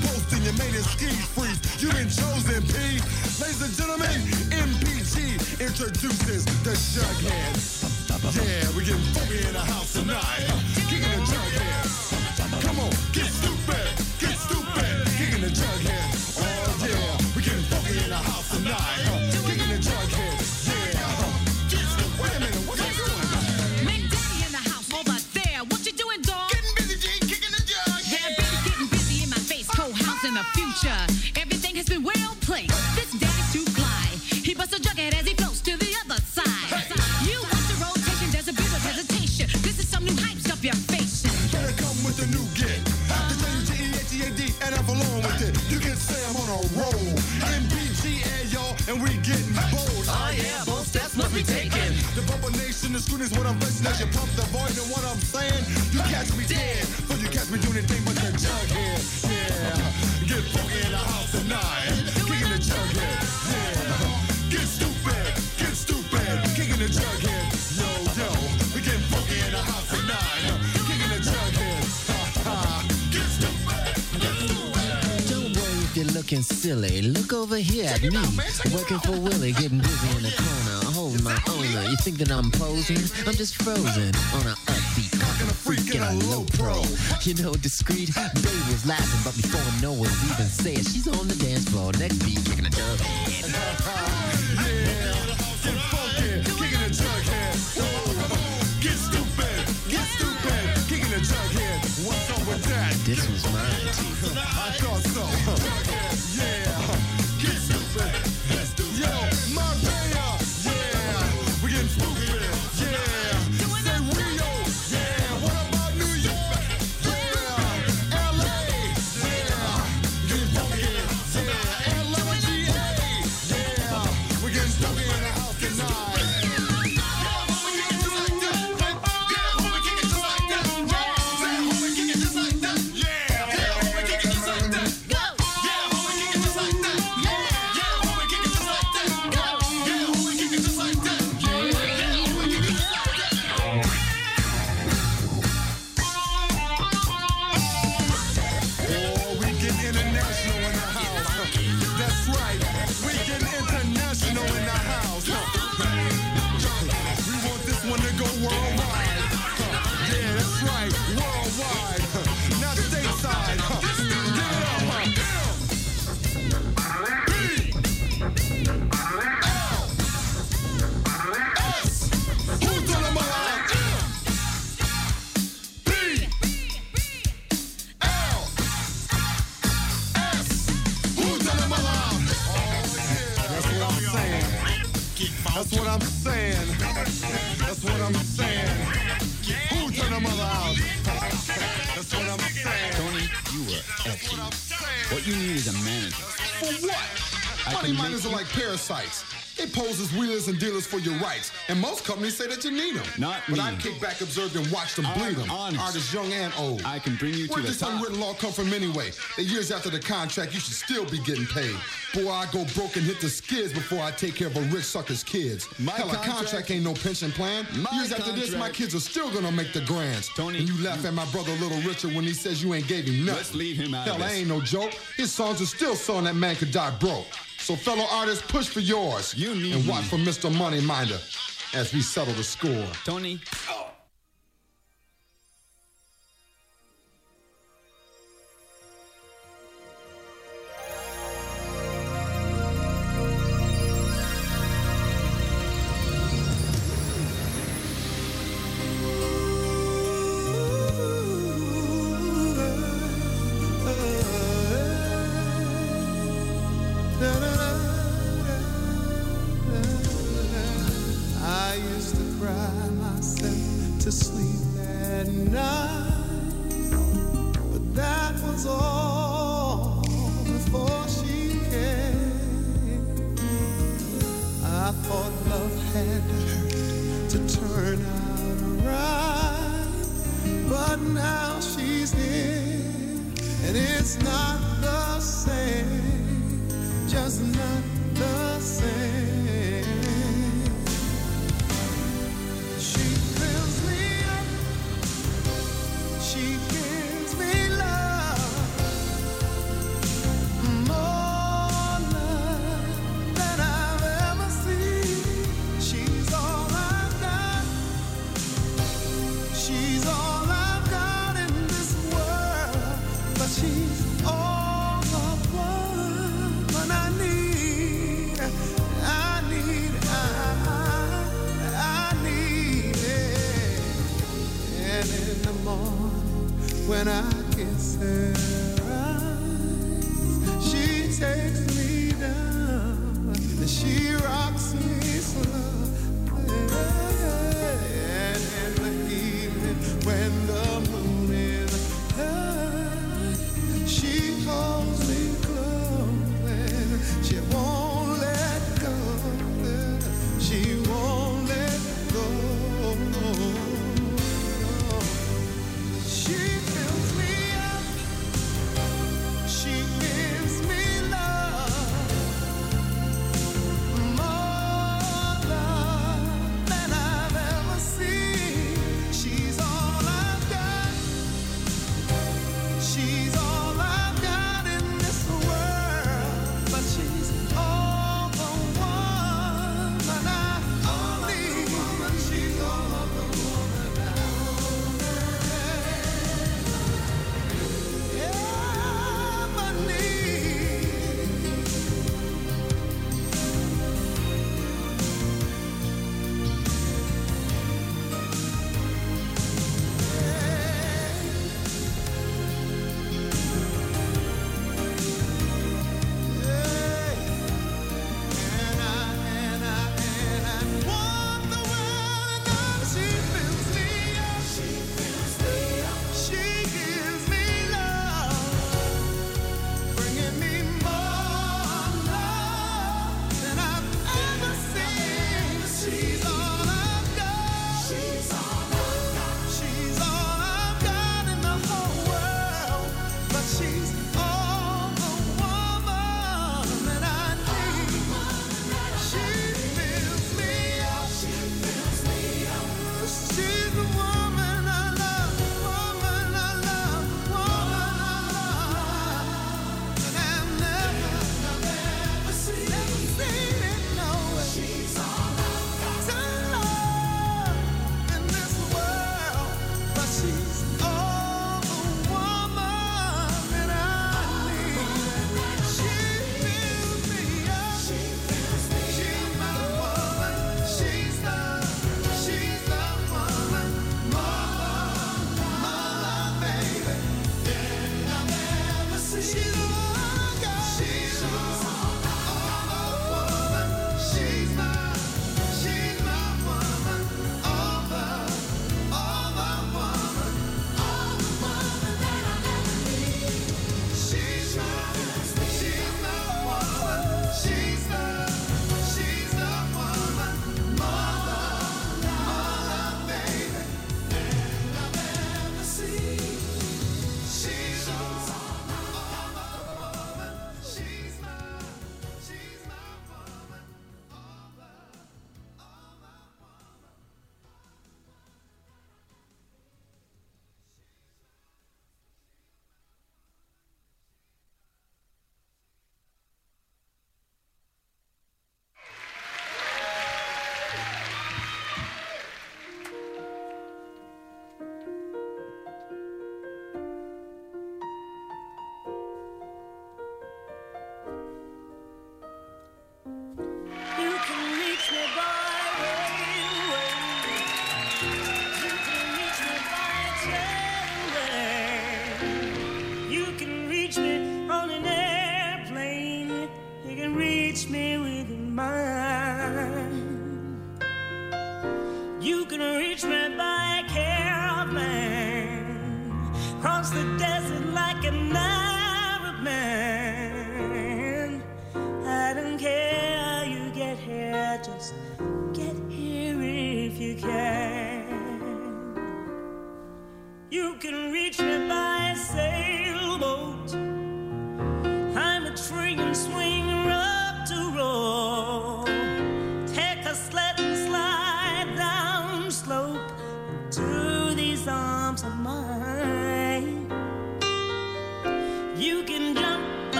boasting, your main is ski freeze. You been chosen, P. Ladies and gentlemen, MPG introduces the Jughead. Yeah, we getting funky in the house tonight. Silly. Look over here at me, working for Willie, getting busy in the corner, holding my owner. You think that I'm posing? I'm just frozen on a upbeat, cocking a freak and a low pro. You know, discreet. Babe was laughing, but before no one even said, she's on the dance floor. Next beat, kicking a dub. And say that you need them. Not But me. I kick back, observe, and watch them bleed them. honest. Artists young and old. I can bring you to Where the this top. unwritten law come from anyway? That years after the contract, you should still be getting paid. Boy, I go broke and hit the skids before I take care of a rich sucker's kids. My Hell, a contract- contract ain't no pension plan. My years after this, my kids are still gonna make the grands. Tony, and you laugh you- at my brother Little Richard when he says you ain't gave him nothing. Let's leave him out Hell, this. ain't no joke. His songs are still song that man could die broke. So, fellow artists, push for yours. You need and watch me. for Mr. Moneyminder as we settle the score. Tony,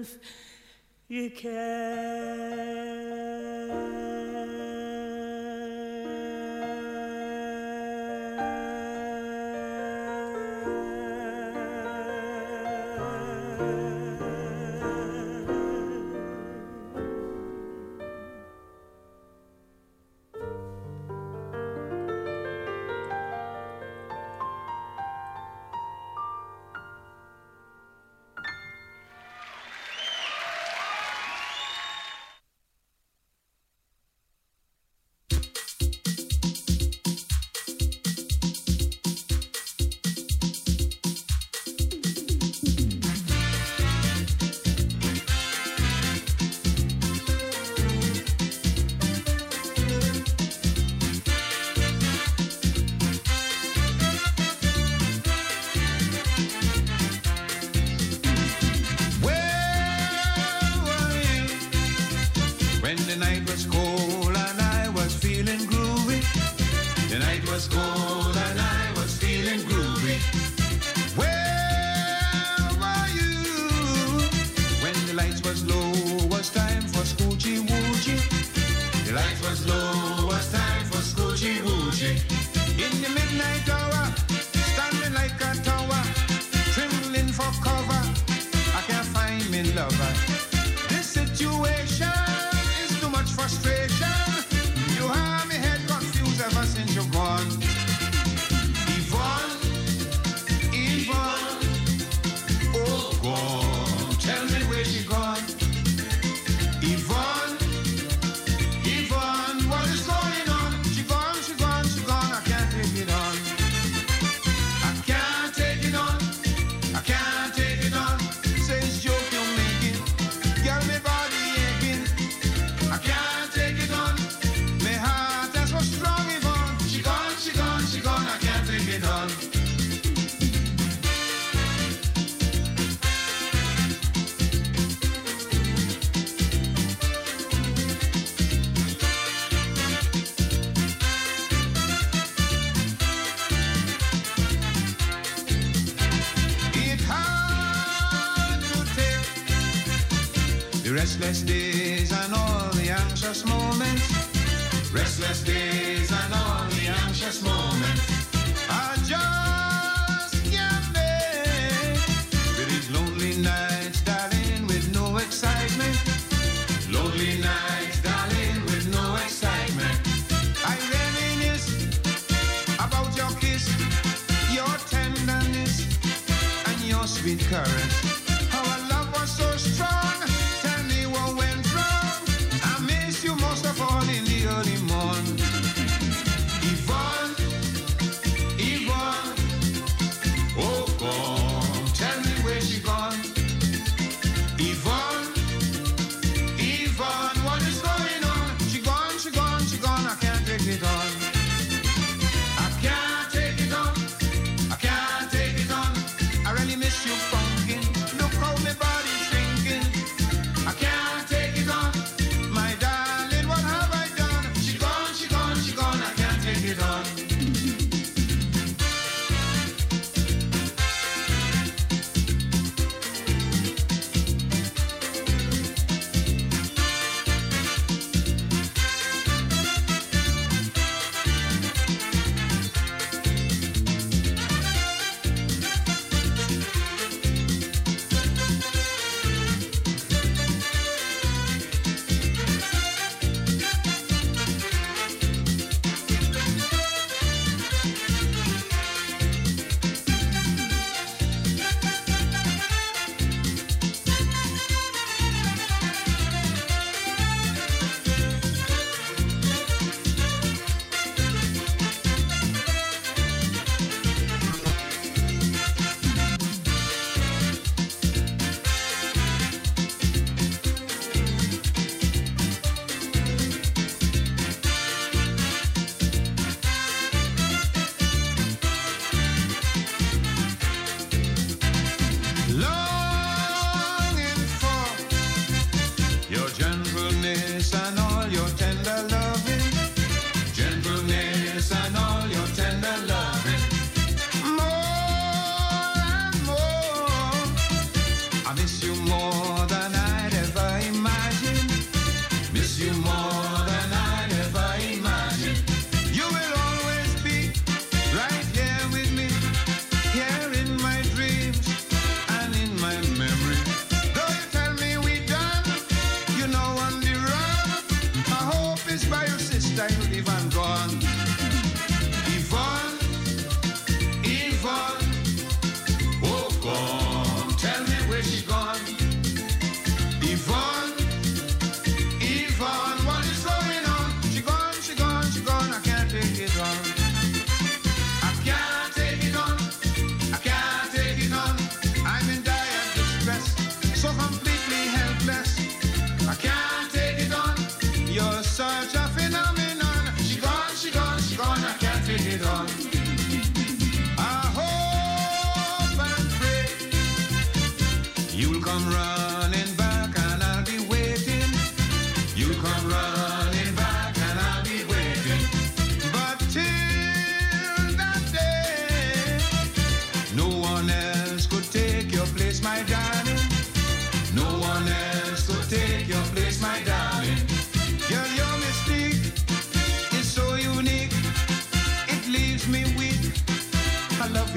if you can. business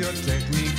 your technique.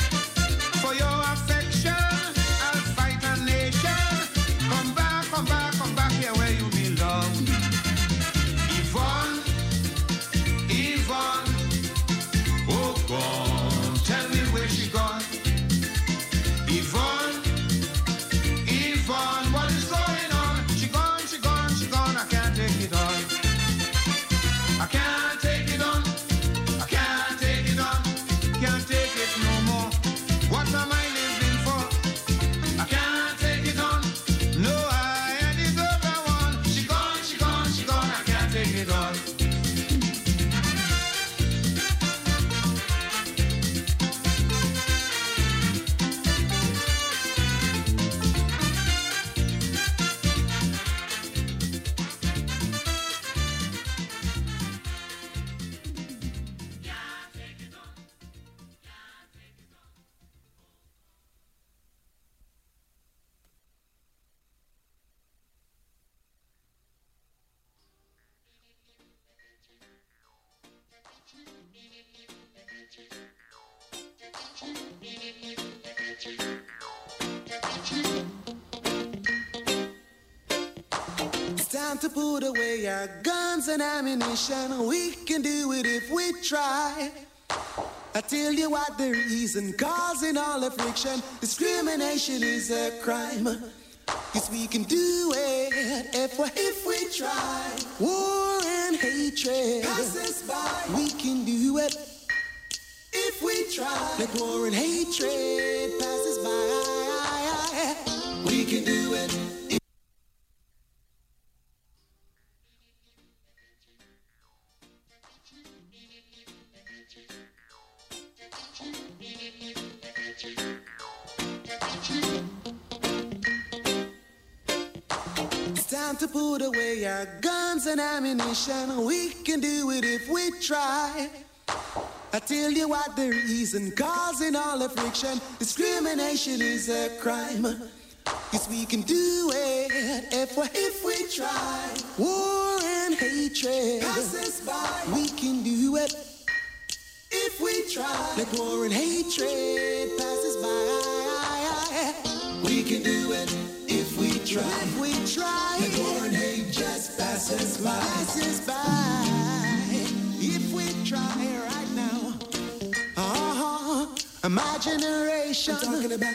Time to put away our guns and ammunition. We can do it if we try. I tell you what, the reason causing all the friction, discrimination is a crime. Yes, we can do it if we, if we try. War and hatred passes by. We can do it if we try. Let war and hatred passes by. We can do it. And ammunition. We can do it if we try. I tell you what, the reason causing all the friction, discrimination is a crime. Yes, we can do it if we, if we try. War and hatred passes by. We can do it if we try. Let war and hatred passes by. We can do it if we try. If we try. Passes by. Passes by. If we try right now. Uh-huh. My generation. I'm talking about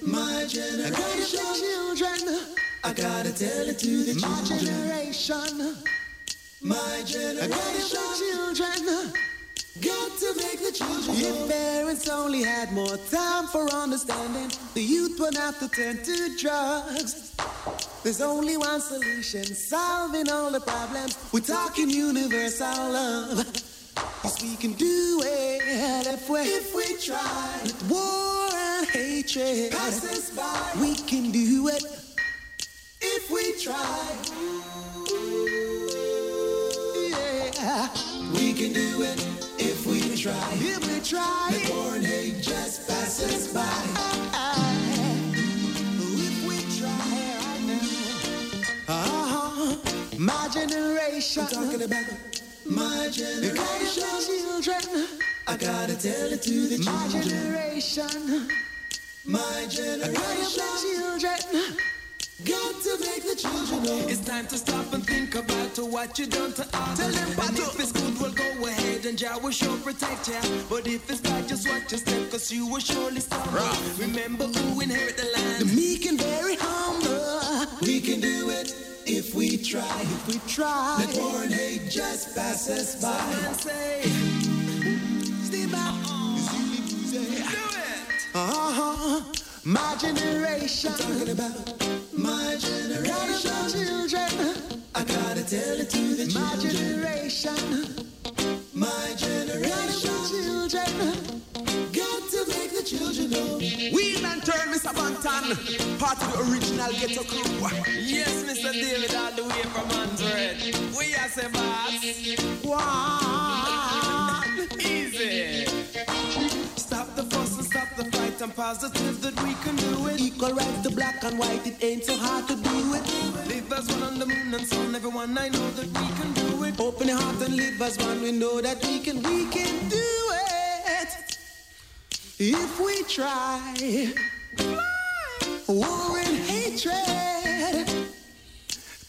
my generation. I gotta tell children. I gotta tell it to the my children. generation. My generation. I gotta tell children. Got to make the children If parents only had more time for understanding, the youth would have to turn to drugs. There's only one solution, solving all the problems. We're talking universal love. Yes, we can do it if we, if we try. With war and hatred passes by. We can do it if we try. Yeah, we can do it if we try. If we try. The born hate just passes by. If My generation. I'm talking about my generation. children. I gotta tell it to the my children. generation. My generation. I children. Got to make the children know. It's time to stop and think about what you done to us. Tell them and if it's good, we'll go ahead and Jah will sure protect ya. But if it's bad, just watch your step, cause you will surely stumble. Remember who inherit the land. The meek and very humble. We can do it if we try. If we try. Let war and hate just pass us by. And say, Stay back. do it. Uh-huh. My generation. talking about my generation. Gotta tell children. I gotta tell it to the children. My generation. My generation. Gotta children. To make the children know. Wheel and turn, Mr. Banton. Part of the original ghetto crew. Yes, Mr. David, all the way from Android. We are say boss. One. Easy. Stop the fuss and stop the fight. I'm positive that we can do it. Equal rights to black and white. It ain't so hard to do it. Live as one on the moon and sun. Everyone, I know that we can do it. Open your heart and live as one. We know that we can, we can do it. If we try. War and hatred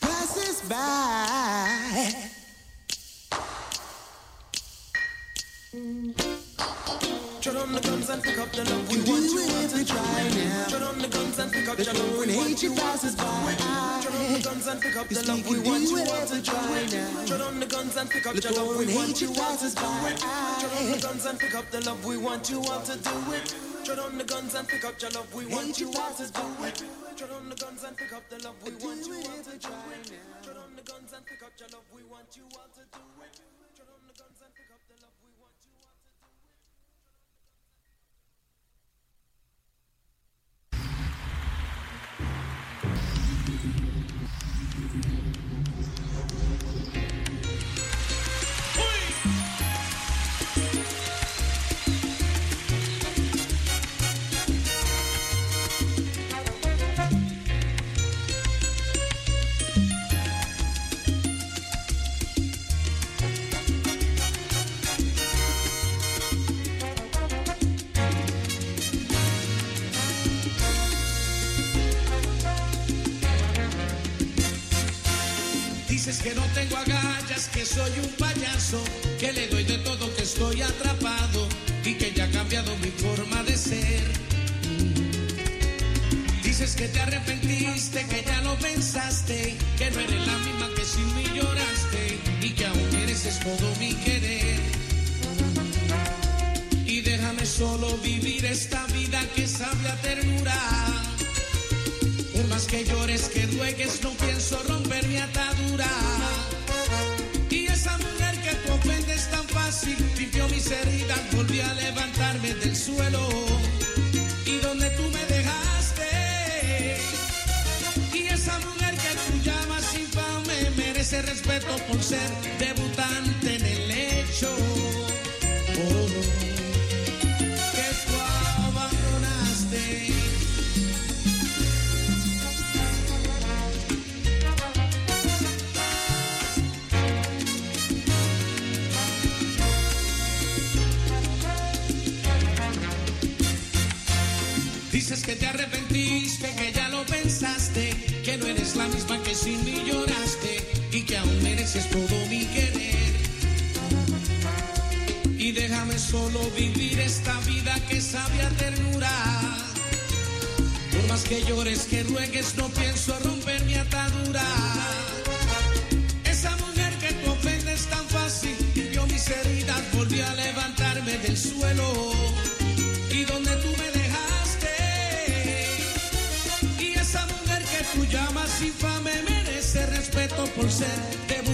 passes by. Guns and pick up the love. We do want you it if we try now. Shut on the guns and pick up The the love. We want you all to passes do by. Shut on the guns and pick up the love. we want do you it all if we do try now. Shut on the guns and pick up The the love. We want hatred you all to passes do by. Shut on the guns and pick up the love. We want you all to do it. Shut on the guns and pick up your love. We want you all to do it. Shut on the guns and pick up the love. We want you all to do it. Shut on the guns and pick up your love. We want you all to do it. Que no tengo agallas, que soy un payaso, que le doy de todo, que estoy atrapado y que ya ha cambiado mi forma de ser. Dices que te arrepentiste, que ya lo pensaste, que no eres la misma que sin mí lloraste y que aún mereces todo mi querer. Y déjame solo vivir esta vida que sabe a ternura. Que llores, que ruegues, no pienso romper mi atadura. Y esa mujer que tú ofendes tan fácil, limpió mis heridas, volví a levantarme del suelo. Y donde tú me dejaste. Y esa mujer que tú llamas infame, merece respeto por ser debutante que te arrepentiste, que ya lo pensaste, que no eres la misma que sin mí lloraste y que aún mereces todo mi querer. Y déjame solo vivir esta vida que sabe a ternura. Por más que llores, que ruegues, no pienso romper mi atadura. Esa mujer que tú ofendes tan fácil, limpió mis heridas, volví a levantarme del suelo. Infame merece respeto por ser debutante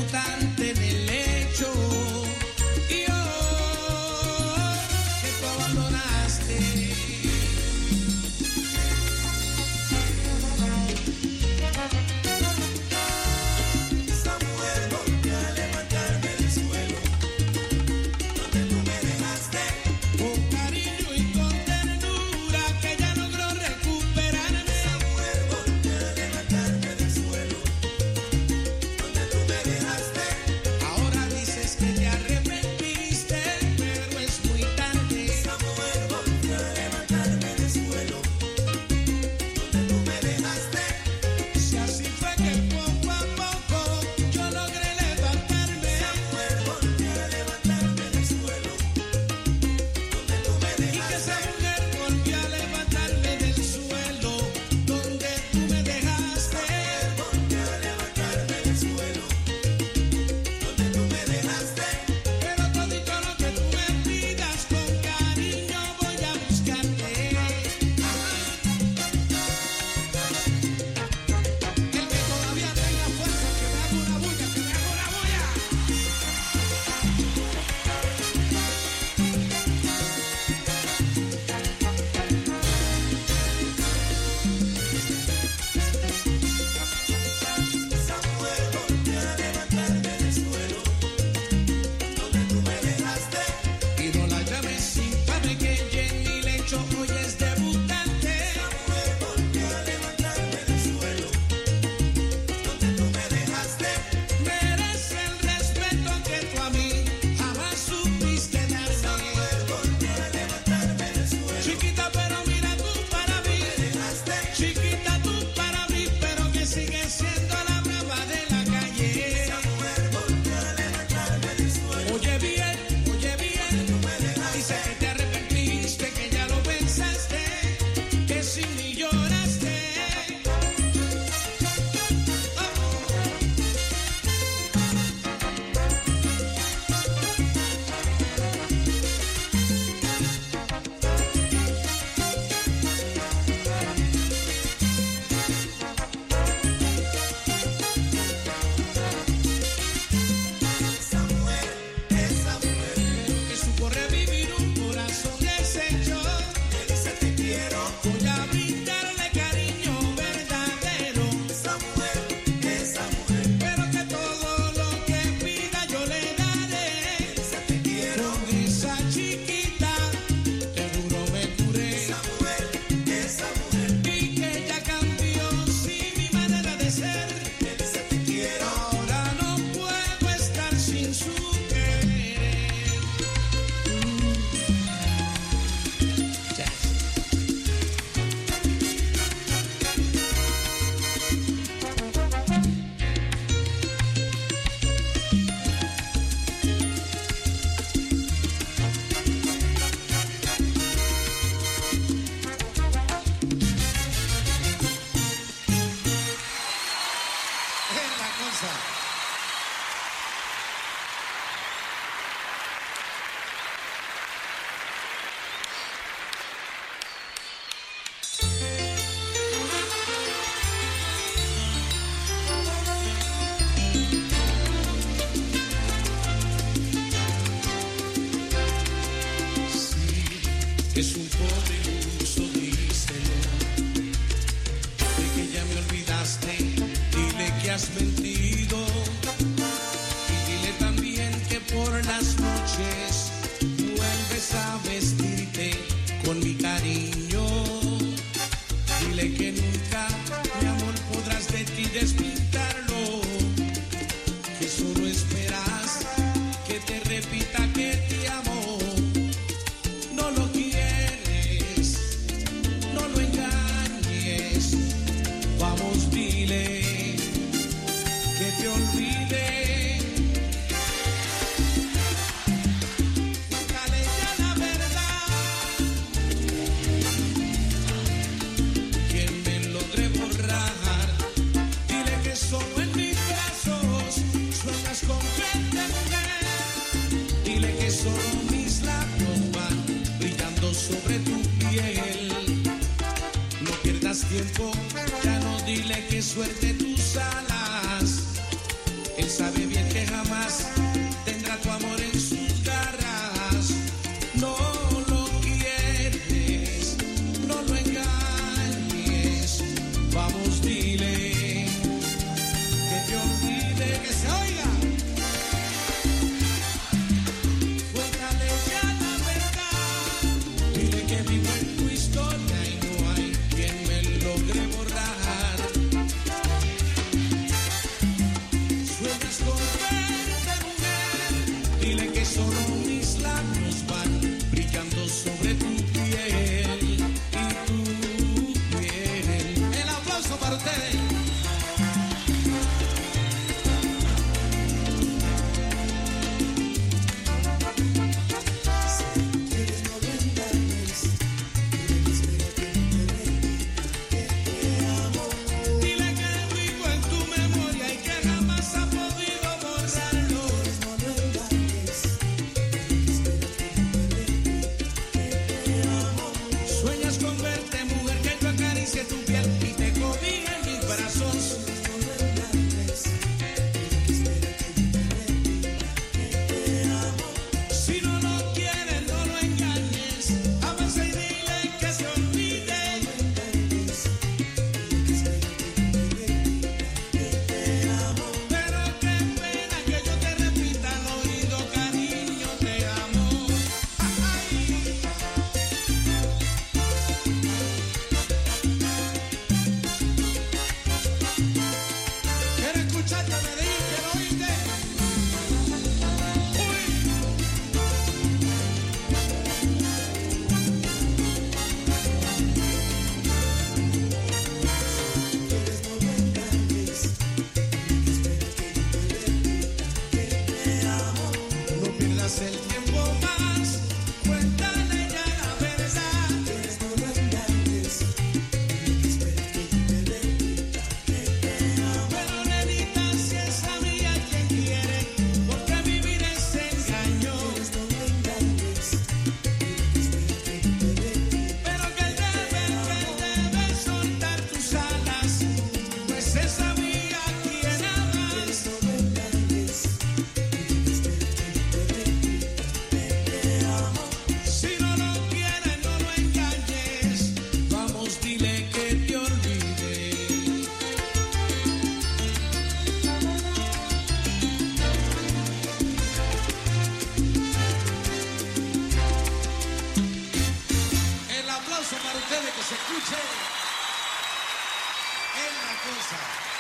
Wilson.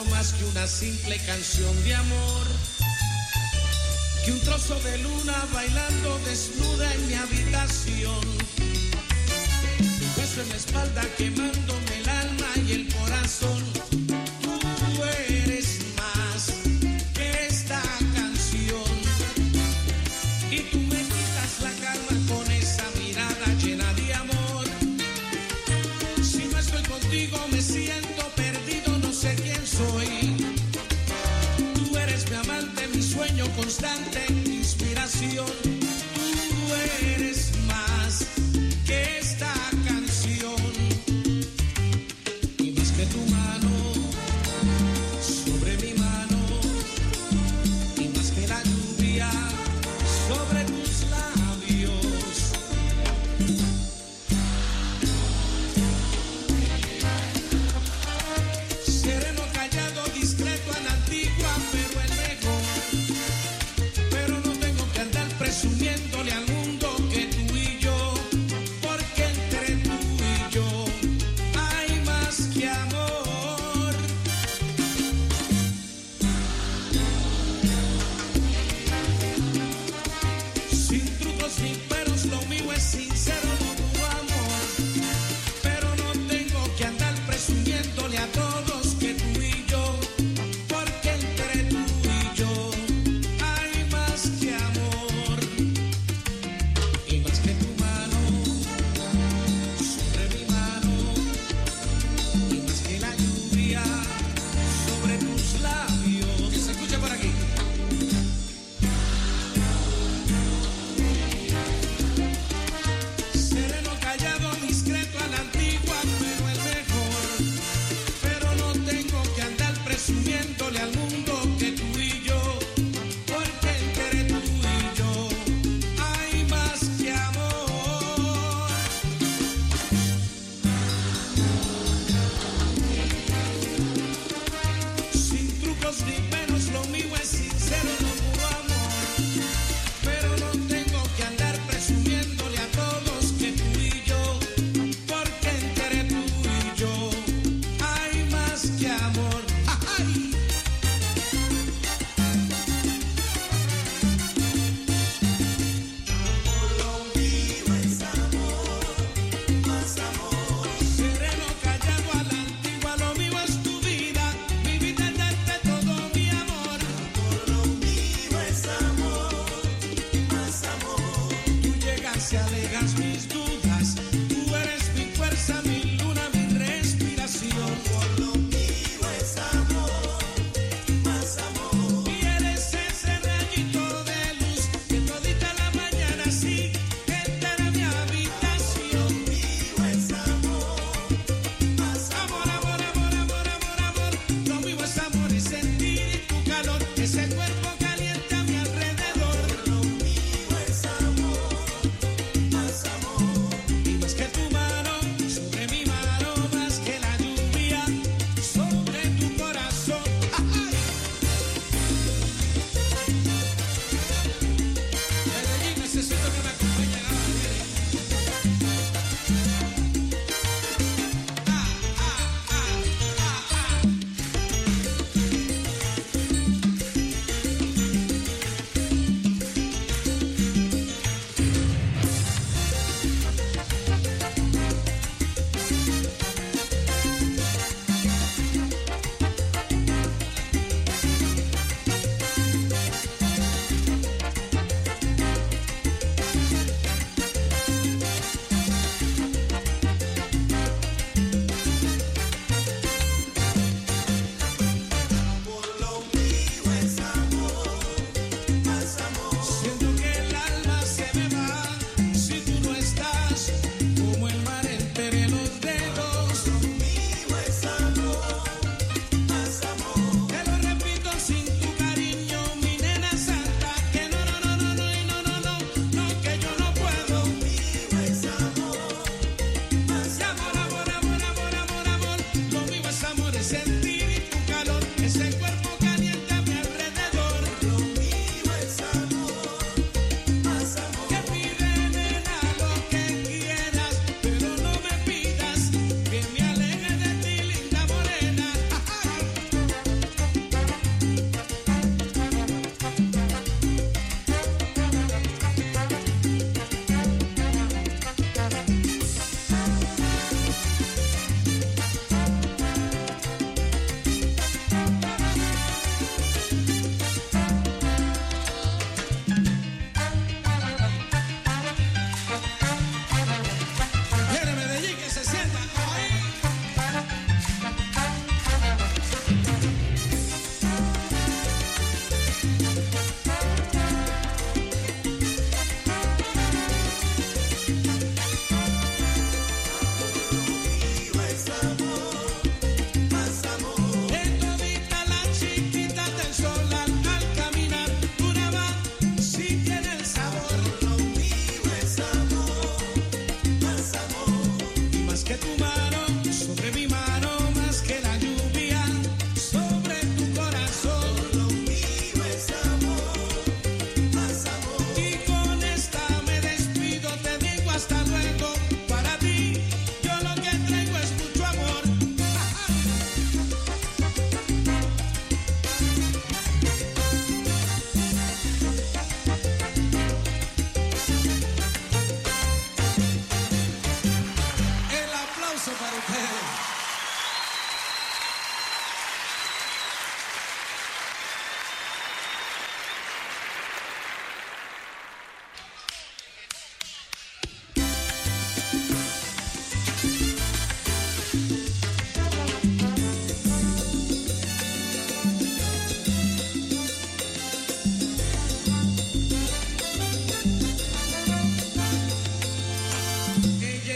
más que una simple canción de amor, que un trozo de luna bailando desnuda en mi habitación, un beso en la espalda quemando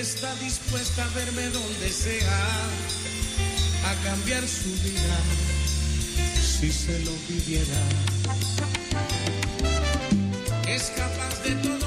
está dispuesta a verme donde sea, a cambiar su vida, si se lo pidiera. Es capaz de todo.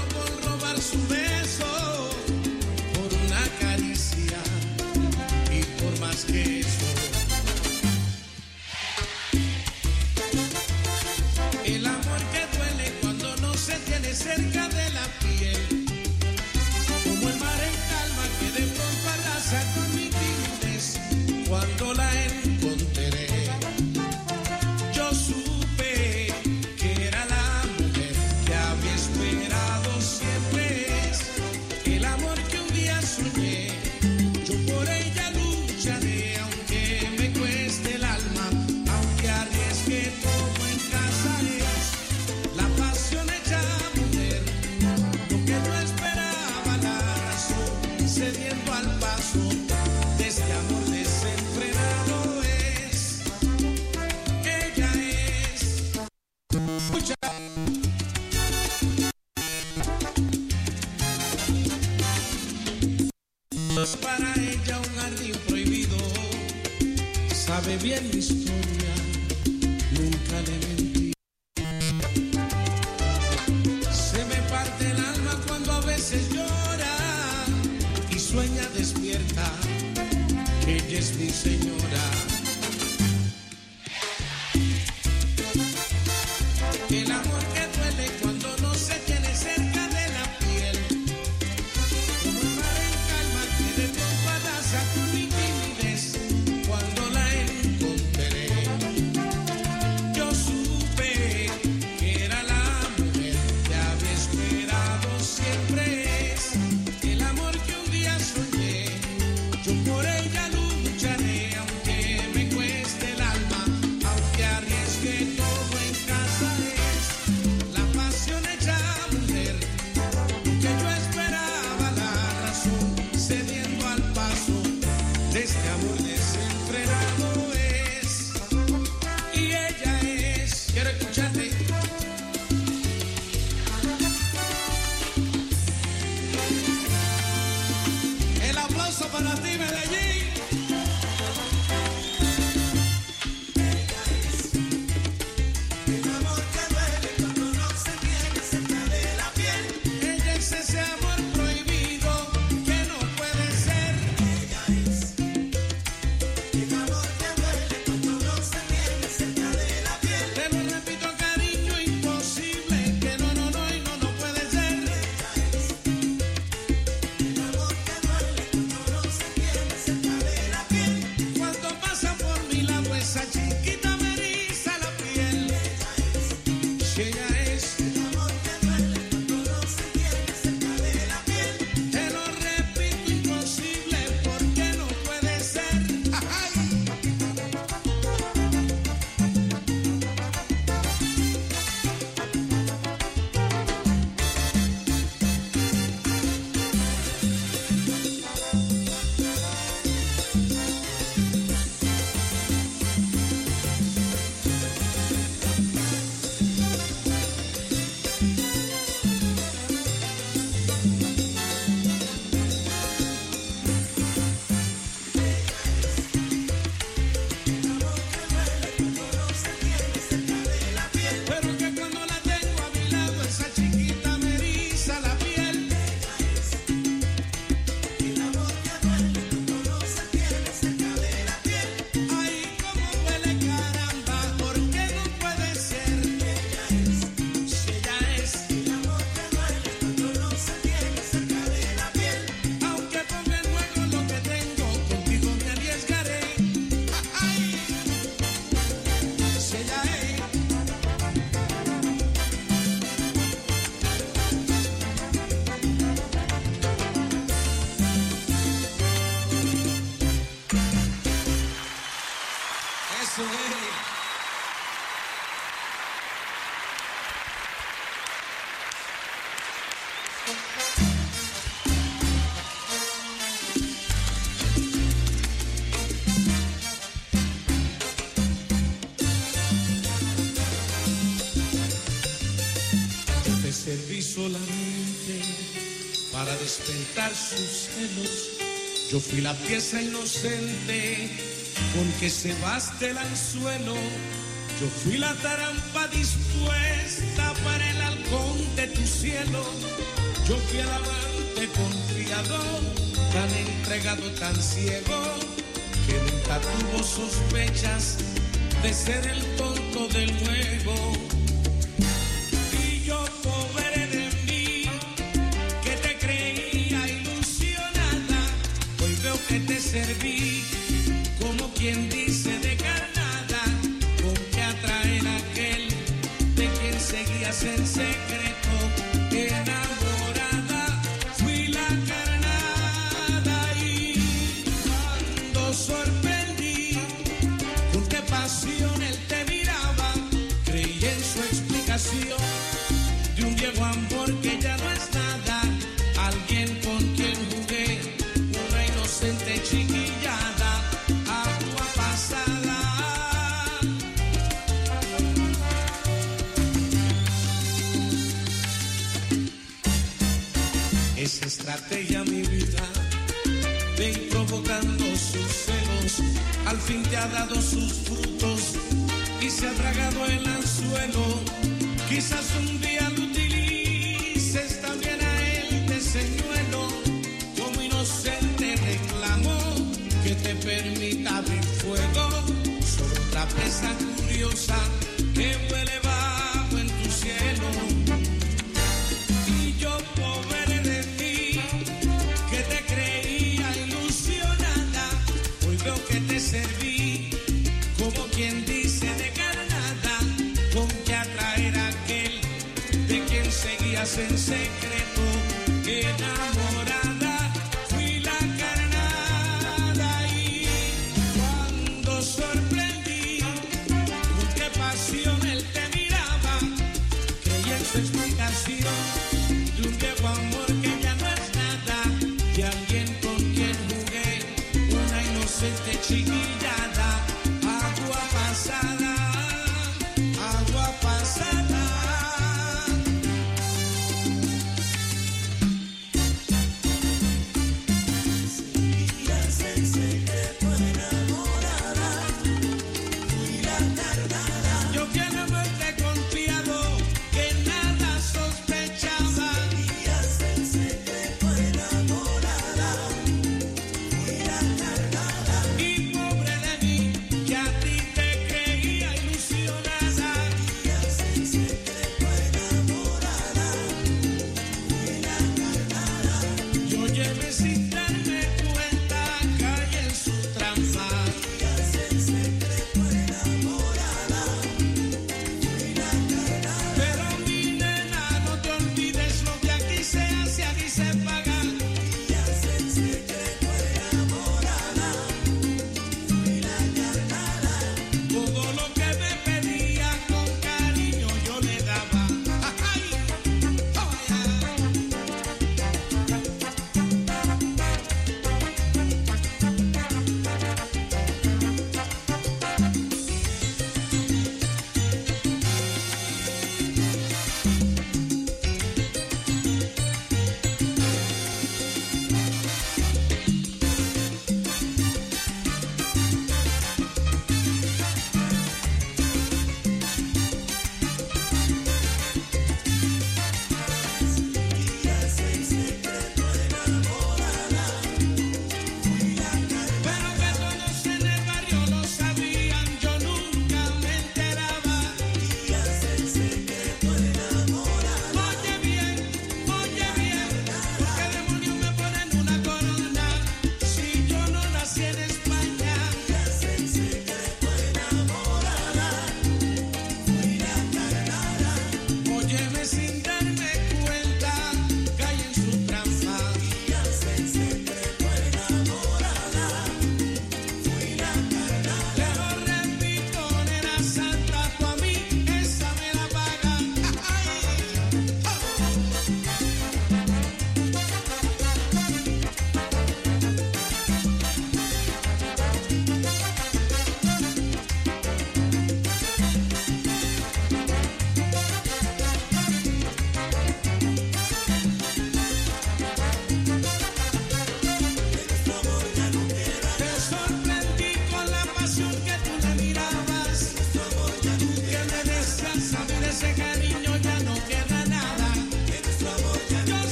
sus celos. Yo fui la pieza inocente con que se basta el anzuelo. Yo fui la tarampa dispuesta para el halcón de tu cielo. Yo fui el amante confiado, tan entregado, tan ciego, que nunca tuvo sospechas de ser el tonto del juego.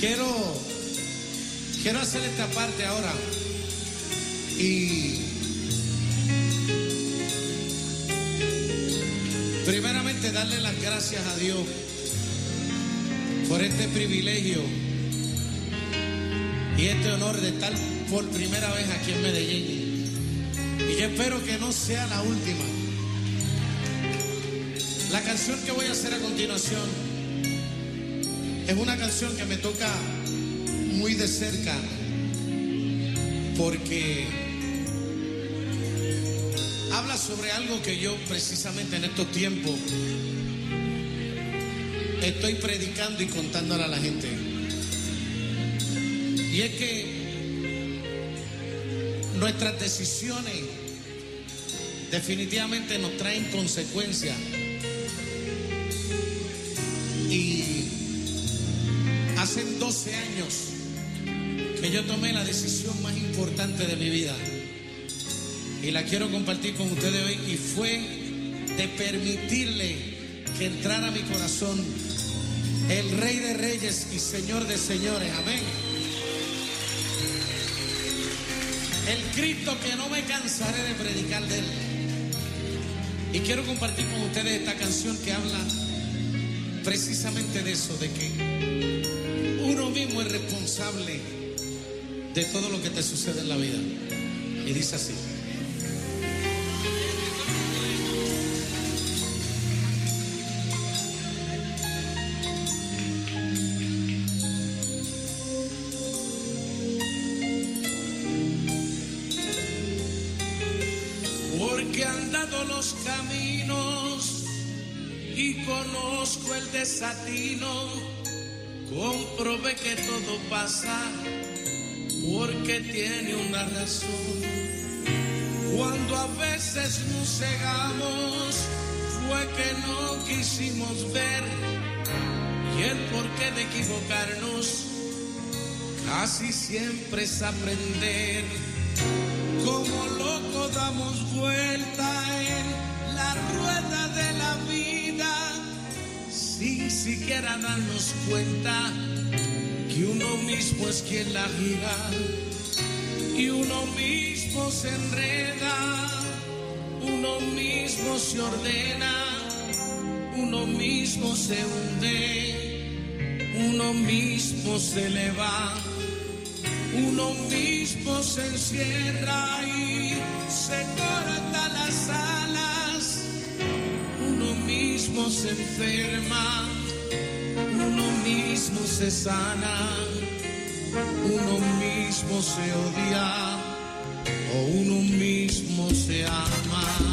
Quiero, quiero hacer esta parte ahora. Y primeramente darle las gracias a Dios por este privilegio y este honor de estar por primera vez aquí en Medellín. Y yo espero que no sea la última. La canción que voy a hacer a continuación es una canción que me toca muy de cerca porque habla sobre algo que yo precisamente en estos tiempos estoy predicando y contándole a la gente. Y es que nuestras decisiones definitivamente nos traen consecuencias. Yo tomé la decisión más importante de mi vida. Y la quiero compartir con ustedes hoy. Y fue de permitirle que entrara a mi corazón el Rey de Reyes y Señor de Señores. Amén. El Cristo que no me cansaré de predicar de él. Y quiero compartir con ustedes esta canción que habla precisamente de eso, de que uno mismo es responsable de todo lo que te sucede en la vida. Y dice así. Porque han dado los caminos y conozco el desatino, comprobé que todo pasa porque tiene una razón. Cuando a veces nos cegamos, fue que no quisimos ver y el porqué de equivocarnos casi siempre es aprender. Como loco damos vuelta en la rueda de la vida sin siquiera darnos cuenta que uno mismo es quien la gira y uno mismo se enreda, uno mismo se ordena, uno mismo se hunde, uno mismo se eleva. Uno mismo se encierra y se corta las alas. Uno mismo se enferma. Uno mismo se sana. Uno mismo se odia. O uno mismo se ama.